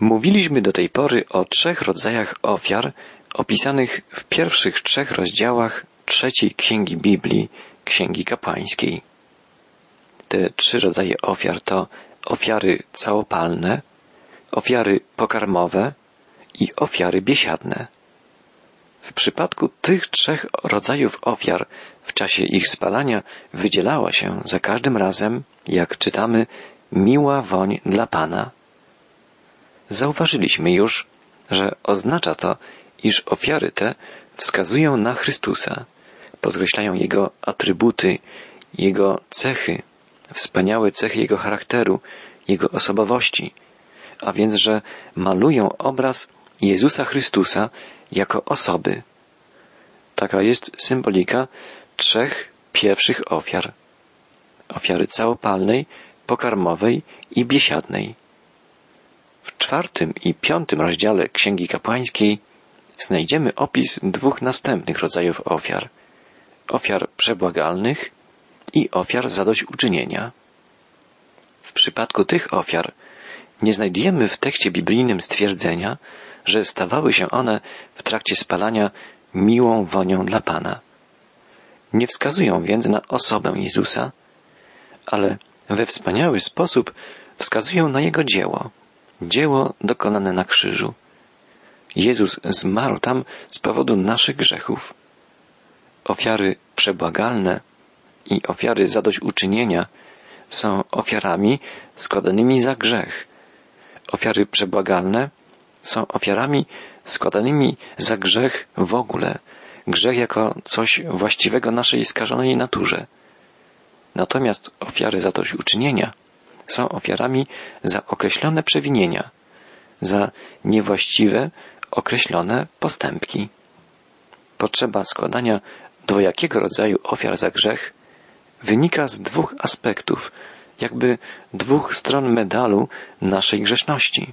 Mówiliśmy do tej pory o trzech rodzajach ofiar opisanych w pierwszych trzech rozdziałach trzeciej księgi Biblii, księgi kapłańskiej. Te trzy rodzaje ofiar to ofiary całopalne, ofiary pokarmowe i ofiary biesiadne. W przypadku tych trzech rodzajów ofiar w czasie ich spalania wydzielała się za każdym razem, jak czytamy, miła woń dla Pana. Zauważyliśmy już, że oznacza to, iż ofiary te wskazują na Chrystusa, podkreślają Jego atrybuty, Jego cechy, wspaniałe cechy Jego charakteru, Jego osobowości, a więc, że malują obraz Jezusa Chrystusa jako osoby. Taka jest symbolika trzech pierwszych ofiar. Ofiary całopalnej, pokarmowej i biesiadnej. W czwartym i piątym rozdziale Księgi Kapłańskiej znajdziemy opis dwóch następnych rodzajów ofiar. Ofiar przebłagalnych i ofiar zadośćuczynienia. W przypadku tych ofiar nie znajdujemy w tekście biblijnym stwierdzenia, że stawały się one w trakcie spalania miłą wonią dla Pana. Nie wskazują więc na osobę Jezusa, ale we wspaniały sposób wskazują na Jego dzieło, dzieło dokonane na krzyżu. Jezus zmarł tam z powodu naszych grzechów. Ofiary przebłagalne i ofiary zadośćuczynienia są ofiarami składanymi za grzech. Ofiary przebłagalne są ofiarami składanymi za grzech w ogóle, grzech jako coś właściwego naszej skażonej naturze. Natomiast ofiary zadośćuczynienia są ofiarami za określone przewinienia, za niewłaściwe, określone postępki. Potrzeba składania dwojakiego rodzaju ofiar za grzech wynika z dwóch aspektów, jakby dwóch stron medalu naszej grzeszności.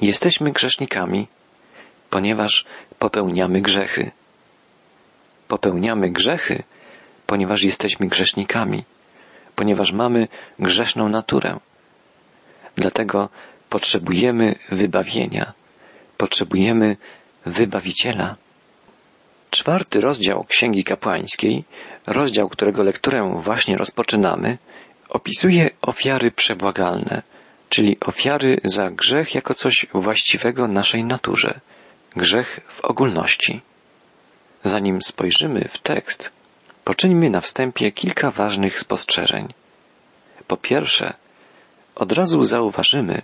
Jesteśmy grzesznikami, ponieważ popełniamy grzechy. Popełniamy grzechy, ponieważ jesteśmy grzesznikami, ponieważ mamy grzeszną naturę. Dlatego potrzebujemy wybawienia, potrzebujemy wybawiciela. Czwarty rozdział Księgi Kapłańskiej, rozdział, którego lekturę właśnie rozpoczynamy, opisuje ofiary przebłagalne, czyli ofiary za grzech jako coś właściwego naszej naturze, grzech w ogólności. Zanim spojrzymy w tekst, poczyńmy na wstępie kilka ważnych spostrzeżeń. Po pierwsze, od razu zauważymy,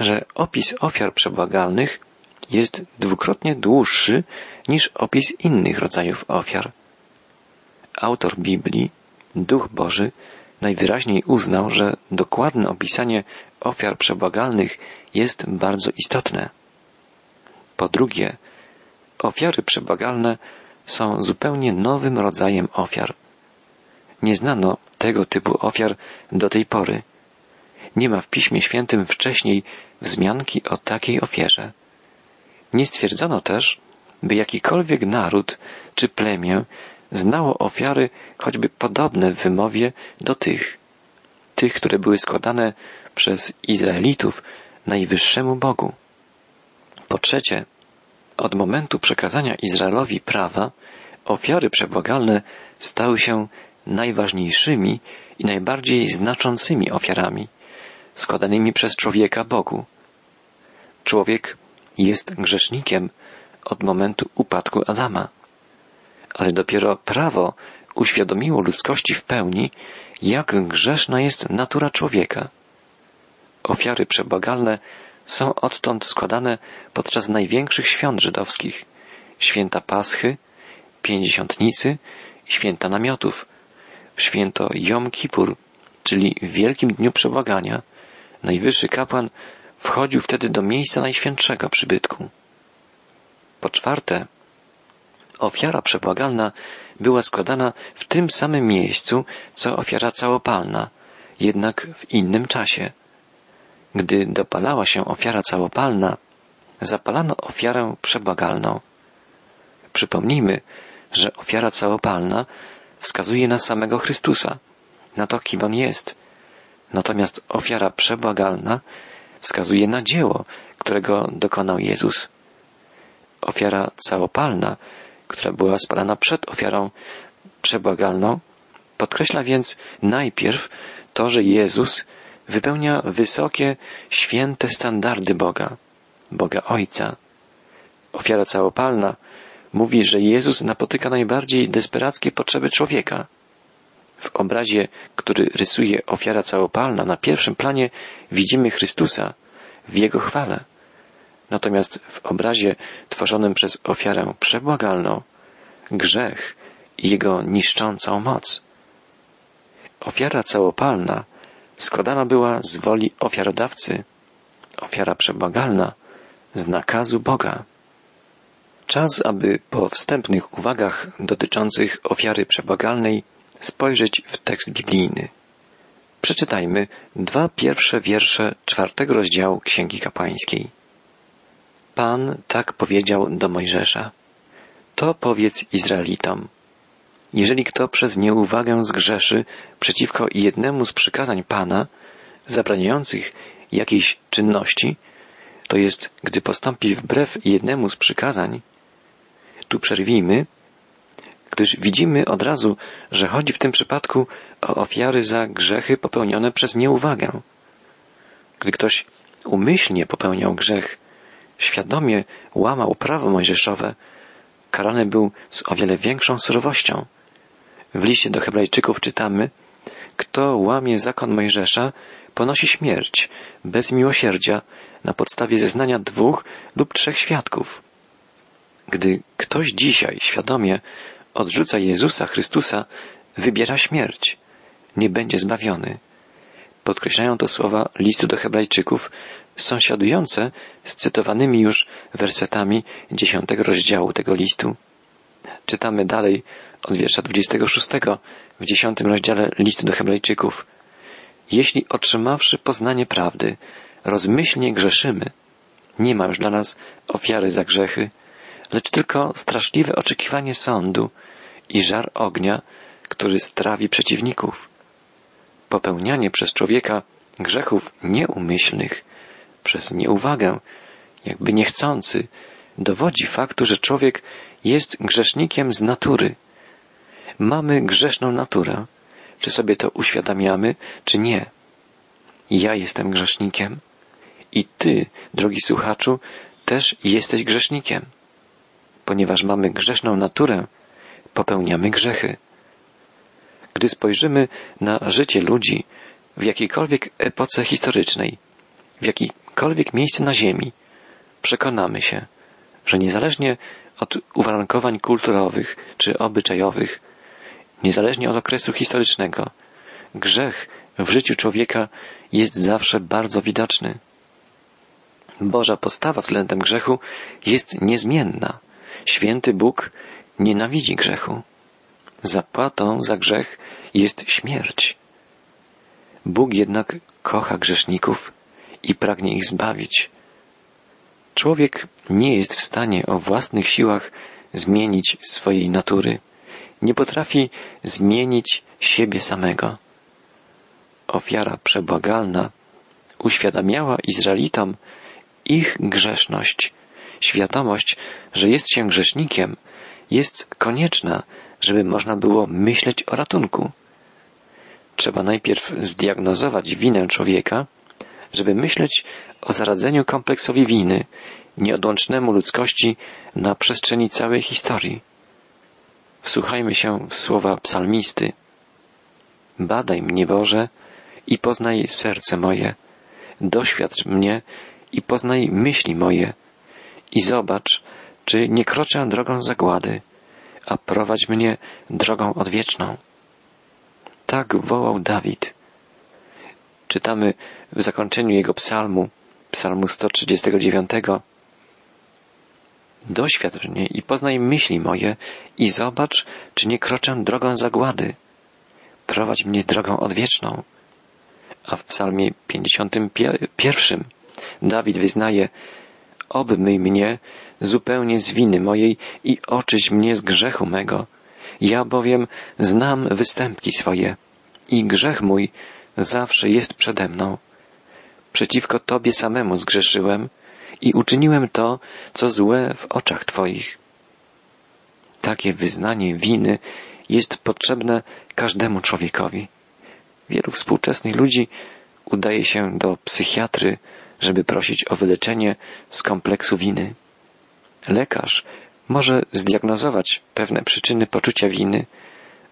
że opis ofiar przebłagalnych jest dwukrotnie dłuższy niż opis innych rodzajów ofiar. Autor Biblii, Duch Boży, najwyraźniej uznał, że dokładne opisanie ofiar przebłagalnych jest bardzo istotne. Po drugie, ofiary przebłagalne są zupełnie nowym rodzajem ofiar. Nie znano tego typu ofiar do tej pory. Nie ma w Piśmie Świętym wcześniej wzmianki o takiej ofierze. Nie stwierdzono też, by jakikolwiek naród czy plemię znało ofiary choćby podobne w wymowie do tych, tych, które były składane przez Izraelitów najwyższemu Bogu. Po trzecie, od momentu przekazania Izraelowi prawa, ofiary przebłagalne stały się najważniejszymi i najbardziej znaczącymi ofiarami, składanymi przez człowieka Bogu. Człowiek jest grzesznikiem od momentu upadku Adama ale dopiero prawo uświadomiło ludzkości w pełni, jak grzeszna jest natura człowieka. Ofiary przebłagalne są odtąd składane podczas największych świąt żydowskich, święta Paschy, Pięćdziesiątnicy i święta namiotów, w święto Jom Kippur, czyli w Wielkim Dniu Przebłagania, najwyższy kapłan wchodził wtedy do miejsca najświętszego przybytku. Po czwarte, Ofiara przebłagalna była składana w tym samym miejscu, co ofiara całopalna, jednak w innym czasie. Gdy dopalała się ofiara całopalna, zapalano ofiarę przebłagalną. Przypomnijmy, że ofiara całopalna wskazuje na samego Chrystusa, na to, kim On jest. Natomiast ofiara przebłagalna wskazuje na dzieło, którego dokonał Jezus. Ofiara całopalna, która była spalana przed ofiarą przebłagalną, podkreśla więc najpierw to, że Jezus wypełnia wysokie, święte standardy Boga, Boga Ojca. Ofiara całopalna mówi, że Jezus napotyka najbardziej desperackie potrzeby człowieka. W obrazie, który rysuje ofiara całopalna, na pierwszym planie widzimy Chrystusa w Jego chwale. Natomiast w obrazie tworzonym przez ofiarę przebłagalną, grzech i jego niszczącą moc. Ofiara całopalna składana była z woli ofiarodawcy, ofiara przebłagalna z nakazu Boga. Czas, aby po wstępnych uwagach dotyczących ofiary przebłagalnej spojrzeć w tekst biblijny. Przeczytajmy dwa pierwsze wiersze czwartego rozdziału Księgi Kapłańskiej. Pan tak powiedział do Mojżesza. To powiedz Izraelitom. Jeżeli kto przez nieuwagę zgrzeszy przeciwko jednemu z przykazań Pana, zabraniających jakiejś czynności, to jest, gdy postąpi wbrew jednemu z przykazań, tu przerwijmy, gdyż widzimy od razu, że chodzi w tym przypadku o ofiary za grzechy popełnione przez nieuwagę. Gdy ktoś umyślnie popełniał grzech, świadomie łamał prawo mojżeszowe, karany był z o wiele większą surowością. W liście do Hebrajczyków czytamy, kto łamie zakon Mojżesza, ponosi śmierć bez miłosierdzia na podstawie zeznania dwóch lub trzech świadków. Gdy ktoś dzisiaj świadomie odrzuca Jezusa Chrystusa, wybiera śmierć, nie będzie zbawiony. Podkreślają to słowa listu do Hebrajczyków, sąsiadujące z cytowanymi już wersetami dziesiątego rozdziału tego listu. Czytamy dalej od wiersza 26 w dziesiątym rozdziale listu do Hebrajczyków. Jeśli otrzymawszy poznanie prawdy, rozmyślnie grzeszymy, nie ma już dla nas ofiary za grzechy, lecz tylko straszliwe oczekiwanie sądu i żar ognia, który strawi przeciwników. Popełnianie przez człowieka grzechów nieumyślnych, przez nieuwagę, jakby niechcący, dowodzi faktu, że człowiek jest grzesznikiem z natury. Mamy grzeszną naturę. Czy sobie to uświadamiamy, czy nie? Ja jestem grzesznikiem. I ty, drogi słuchaczu, też jesteś grzesznikiem. Ponieważ mamy grzeszną naturę, popełniamy grzechy. Gdy spojrzymy na życie ludzi w jakiejkolwiek epoce historycznej, w jakikolwiek miejscu na Ziemi, przekonamy się, że niezależnie od uwarunkowań kulturowych czy obyczajowych, niezależnie od okresu historycznego, grzech w życiu człowieka jest zawsze bardzo widoczny. Boża postawa względem grzechu jest niezmienna. Święty Bóg nienawidzi grzechu. Zapłatą za grzech jest śmierć. Bóg jednak kocha grzeszników i pragnie ich zbawić. Człowiek nie jest w stanie o własnych siłach zmienić swojej natury. Nie potrafi zmienić siebie samego. Ofiara przebłagalna uświadamiała Izraelitom ich grzeszność. Świadomość, że jest się grzesznikiem, jest konieczna, żeby można było myśleć o ratunku. Trzeba najpierw zdiagnozować winę człowieka, żeby myśleć o zaradzeniu kompleksowi winy, nieodłącznemu ludzkości na przestrzeni całej historii. Wsłuchajmy się w słowa psalmisty. Badaj mnie, Boże, i poznaj serce moje. Doświadcz mnie i poznaj myśli moje. I zobacz, czy nie kroczę drogą zagłady, a prowadź mnie drogą odwieczną. Tak wołał Dawid. Czytamy w zakończeniu jego psalmu, psalmu 139. Doświadcz mnie i poznaj myśli moje i zobacz, czy nie kroczę drogą zagłady. Prowadź mnie drogą odwieczną. A w psalmie 51 Dawid wyznaje, obmyj mnie zupełnie z winy mojej i oczyś mnie z grzechu mego. Ja bowiem znam występki swoje i grzech mój zawsze jest przede mną. Przeciwko Tobie samemu zgrzeszyłem i uczyniłem to, co złe w oczach Twoich. Takie wyznanie winy jest potrzebne każdemu człowiekowi. Wielu współczesnych ludzi udaje się do psychiatry, żeby prosić o wyleczenie z kompleksu winy. Lekarz może zdiagnozować pewne przyczyny poczucia winy,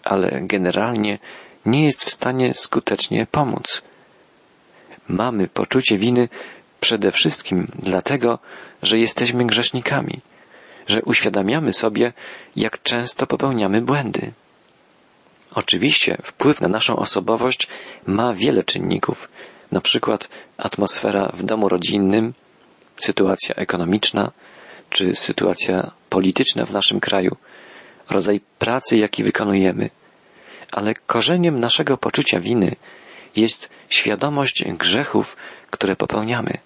ale generalnie nie jest w stanie skutecznie pomóc. Mamy poczucie winy przede wszystkim dlatego, że jesteśmy grzesznikami, że uświadamiamy sobie, jak często popełniamy błędy. Oczywiście wpływ na naszą osobowość ma wiele czynników, na przykład atmosfera w domu rodzinnym, sytuacja ekonomiczna, czy sytuacja polityczna w naszym kraju, rodzaj pracy, jaki wykonujemy. Ale korzeniem naszego poczucia winy jest świadomość grzechów, które popełniamy.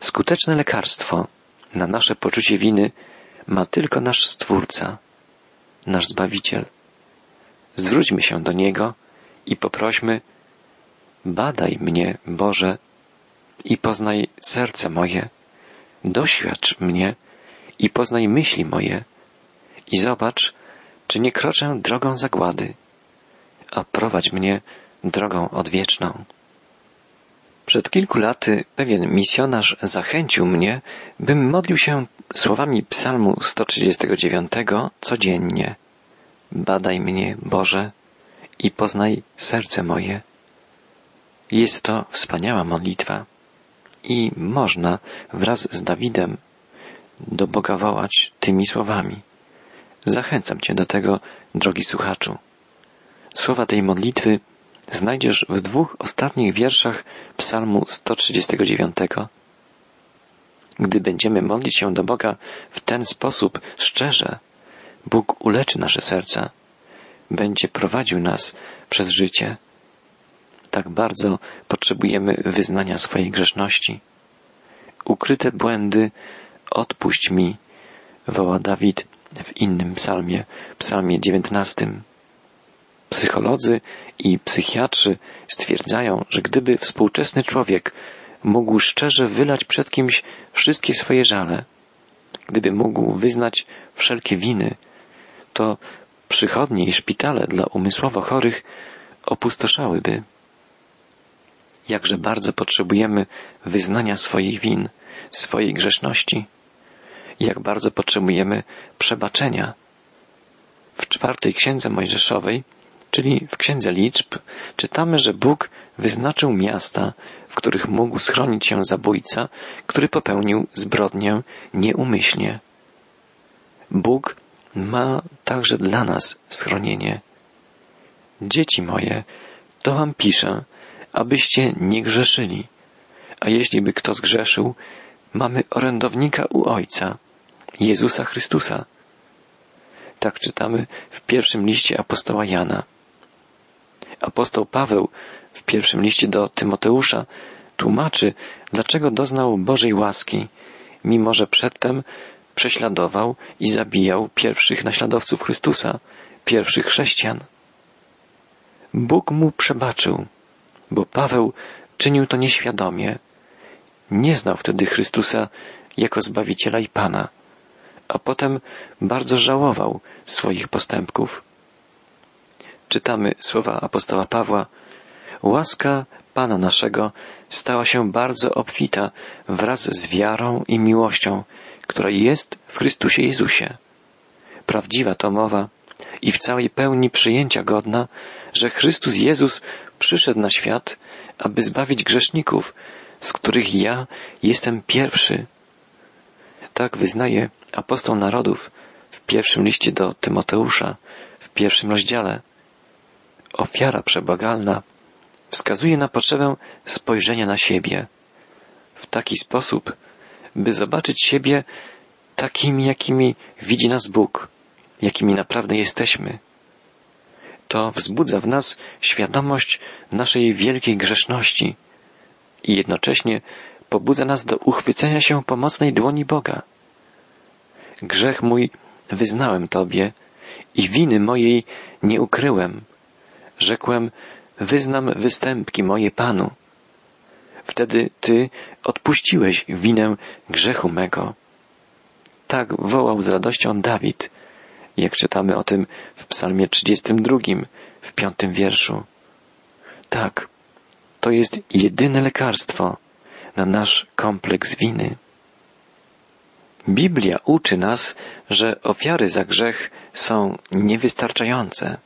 Skuteczne lekarstwo na nasze poczucie winy ma tylko nasz Stwórca, nasz Zbawiciel. Zwróćmy się do Niego i poprośmy, badaj mnie, Boże, i poznaj serce moje, doświadcz mnie i poznaj myśli moje i zobacz, czy nie kroczę drogą zagłady, a prowadź mnie drogą odwieczną. Przed kilku laty pewien misjonarz zachęcił mnie, bym modlił się słowami psalmu 139 codziennie. Badaj mnie, Boże, i poznaj serce moje. Jest to wspaniała modlitwa i można wraz z Dawidem do Boga wołać tymi słowami. Zachęcam Cię do tego, drogi słuchaczu. Słowa tej modlitwy znajdziesz w dwóch ostatnich wierszach Psalmu 139. Gdy będziemy modlić się do Boga w ten sposób szczerze, Bóg uleczy nasze serca, będzie prowadził nas przez życie. Tak bardzo potrzebujemy wyznania swojej grzeszności. Ukryte błędy odpuść mi, woła Dawid w innym psalmie, psalmie dziewiętnastym. Psycholodzy i psychiatrzy stwierdzają, że gdyby współczesny człowiek mógł szczerze wylać przed kimś wszystkie swoje żale, gdyby mógł wyznać wszelkie winy, to przychodnie i szpitale dla umysłowo chorych opustoszałyby. Jakże bardzo potrzebujemy wyznania swoich win, swojej grzeszności, jak bardzo potrzebujemy przebaczenia. W czwartej księdze Mojżeszowej Czyli w Księdze Liczb czytamy, że Bóg wyznaczył miasta, w których mógł schronić się zabójca, który popełnił zbrodnię nieumyślnie. Bóg ma także dla nas schronienie. Dzieci moje, to wam piszę, abyście nie grzeszyli. A jeśli by kto zgrzeszył, mamy orędownika u Ojca, Jezusa Chrystusa. Tak czytamy w pierwszym liście apostoła Jana. Apostoł Paweł w pierwszym liście do Tymoteusza tłumaczy, dlaczego doznał Bożej łaski, mimo że przedtem prześladował i zabijał pierwszych naśladowców Chrystusa, pierwszych chrześcijan. Bóg mu przebaczył, bo Paweł czynił to nieświadomie. Nie znał wtedy Chrystusa jako Zbawiciela i Pana, a potem bardzo żałował swoich postępków czytamy słowa apostoła Pawła, łaska Pana naszego stała się bardzo obfita wraz z wiarą i miłością, która jest w Chrystusie Jezusie. Prawdziwa to mowa i w całej pełni przyjęcia godna, że Chrystus Jezus przyszedł na świat, aby zbawić grzeszników, z których ja jestem pierwszy. Tak wyznaje apostoł narodów w pierwszym liście do Tymoteusza, w pierwszym rozdziale ofiara przebagalna wskazuje na potrzebę spojrzenia na siebie w taki sposób, by zobaczyć siebie takimi, jakimi widzi nas Bóg, jakimi naprawdę jesteśmy. To wzbudza w nas świadomość naszej wielkiej grzeszności i jednocześnie pobudza nas do uchwycenia się pomocnej dłoni Boga. Grzech mój wyznałem Tobie i winy mojej nie ukryłem. Rzekłem, wyznam występki moje Panu. Wtedy Ty odpuściłeś winę grzechu mego. Tak wołał z radością Dawid, jak czytamy o tym w psalmie 32, w piątym wierszu. Tak, to jest jedyne lekarstwo na nasz kompleks winy. Biblia uczy nas, że ofiary za grzech są niewystarczające.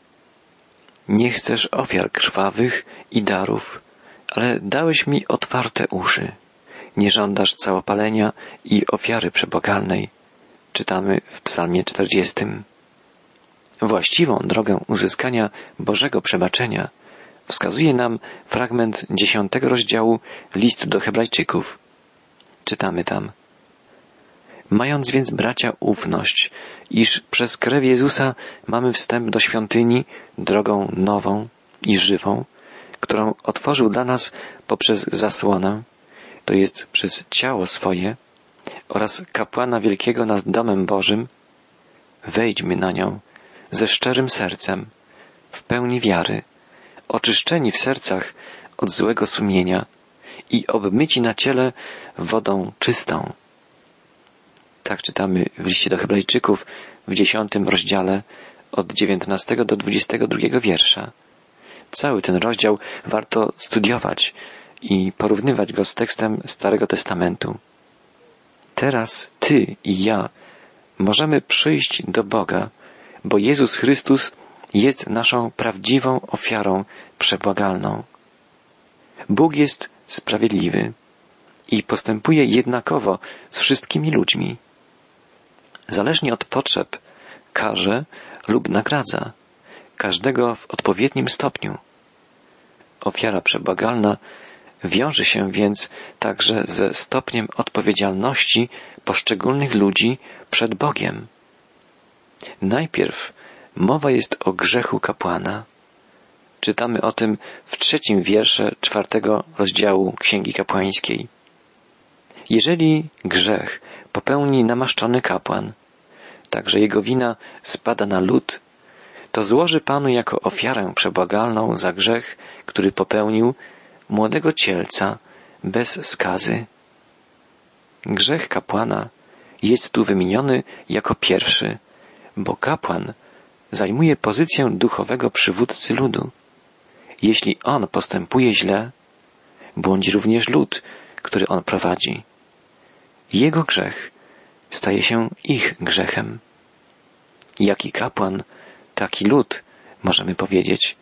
Nie chcesz ofiar krwawych i darów, ale dałeś mi otwarte uszy. Nie żądasz całopalenia i ofiary przebogalnej. Czytamy w psalmie 40. Właściwą drogę uzyskania Bożego przebaczenia wskazuje nam fragment dziesiątego rozdziału listu do Hebrajczyków. Czytamy tam. Mając więc bracia ufność, iż przez krew Jezusa mamy wstęp do świątyni drogą nową i żywą, którą otworzył dla nas poprzez zasłonę, to jest przez ciało swoje oraz kapłana wielkiego nad domem Bożym, wejdźmy na nią ze szczerym sercem, w pełni wiary, oczyszczeni w sercach od złego sumienia i obmyci na ciele wodą czystą. Tak czytamy w liście do Hebrajczyków w dziesiątym rozdziale od dziewiętnastego do dwudziestego drugiego wiersza. Cały ten rozdział warto studiować i porównywać go z tekstem Starego Testamentu. Teraz Ty i ja możemy przyjść do Boga, bo Jezus Chrystus jest naszą prawdziwą ofiarą przebłagalną. Bóg jest sprawiedliwy i postępuje jednakowo z wszystkimi ludźmi. Zależnie od potrzeb karze lub nagradza każdego w odpowiednim stopniu. Ofiara przebłagalna wiąże się więc także ze stopniem odpowiedzialności poszczególnych ludzi przed Bogiem. Najpierw mowa jest o grzechu kapłana. Czytamy o tym w trzecim wiersze czwartego rozdziału Księgi Kapłańskiej. Jeżeli grzech popełni namaszczony kapłan, także jego wina spada na lud, to złoży Panu jako ofiarę przebłagalną za grzech, który popełnił młodego cielca bez skazy. Grzech kapłana jest tu wymieniony jako pierwszy, bo kapłan zajmuje pozycję duchowego przywódcy ludu. Jeśli on postępuje źle, błądzi również lud, który on prowadzi. Jego grzech staje się ich grzechem. Jaki kapłan, taki lud, możemy powiedzieć.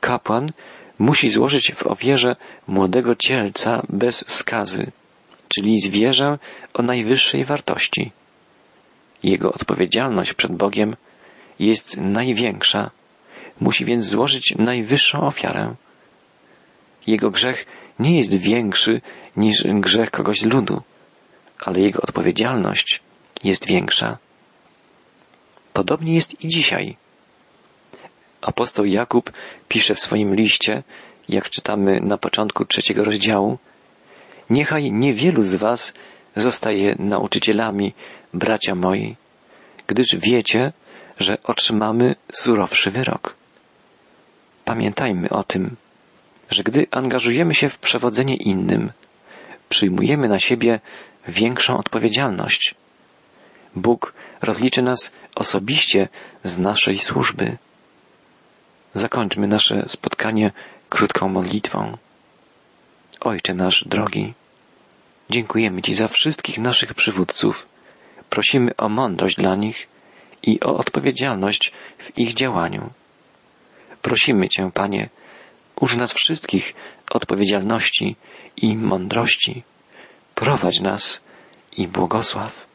Kapłan musi złożyć w ofierze młodego cielca bez skazy, czyli zwierzę o najwyższej wartości. Jego odpowiedzialność przed Bogiem jest największa, musi więc złożyć najwyższą ofiarę. Jego grzech nie jest większy niż grzech kogoś z ludu, ale jego odpowiedzialność jest większa. Podobnie jest i dzisiaj. Apostoł Jakub pisze w swoim liście, jak czytamy na początku trzeciego rozdziału, Niechaj niewielu z was zostaje nauczycielami, bracia moi, gdyż wiecie, że otrzymamy surowszy wyrok. Pamiętajmy o tym, że gdy angażujemy się w przewodzenie innym, przyjmujemy na siebie większą odpowiedzialność. Bóg rozliczy nas osobiście z naszej służby. Zakończmy nasze spotkanie krótką modlitwą. Ojcze nasz drogi, dziękujemy Ci za wszystkich naszych przywódców. Prosimy o mądrość dla nich i o odpowiedzialność w ich działaniu. Prosimy Cię, Panie, uż nas wszystkich odpowiedzialności i mądrości. Prowadź nas i błogosław.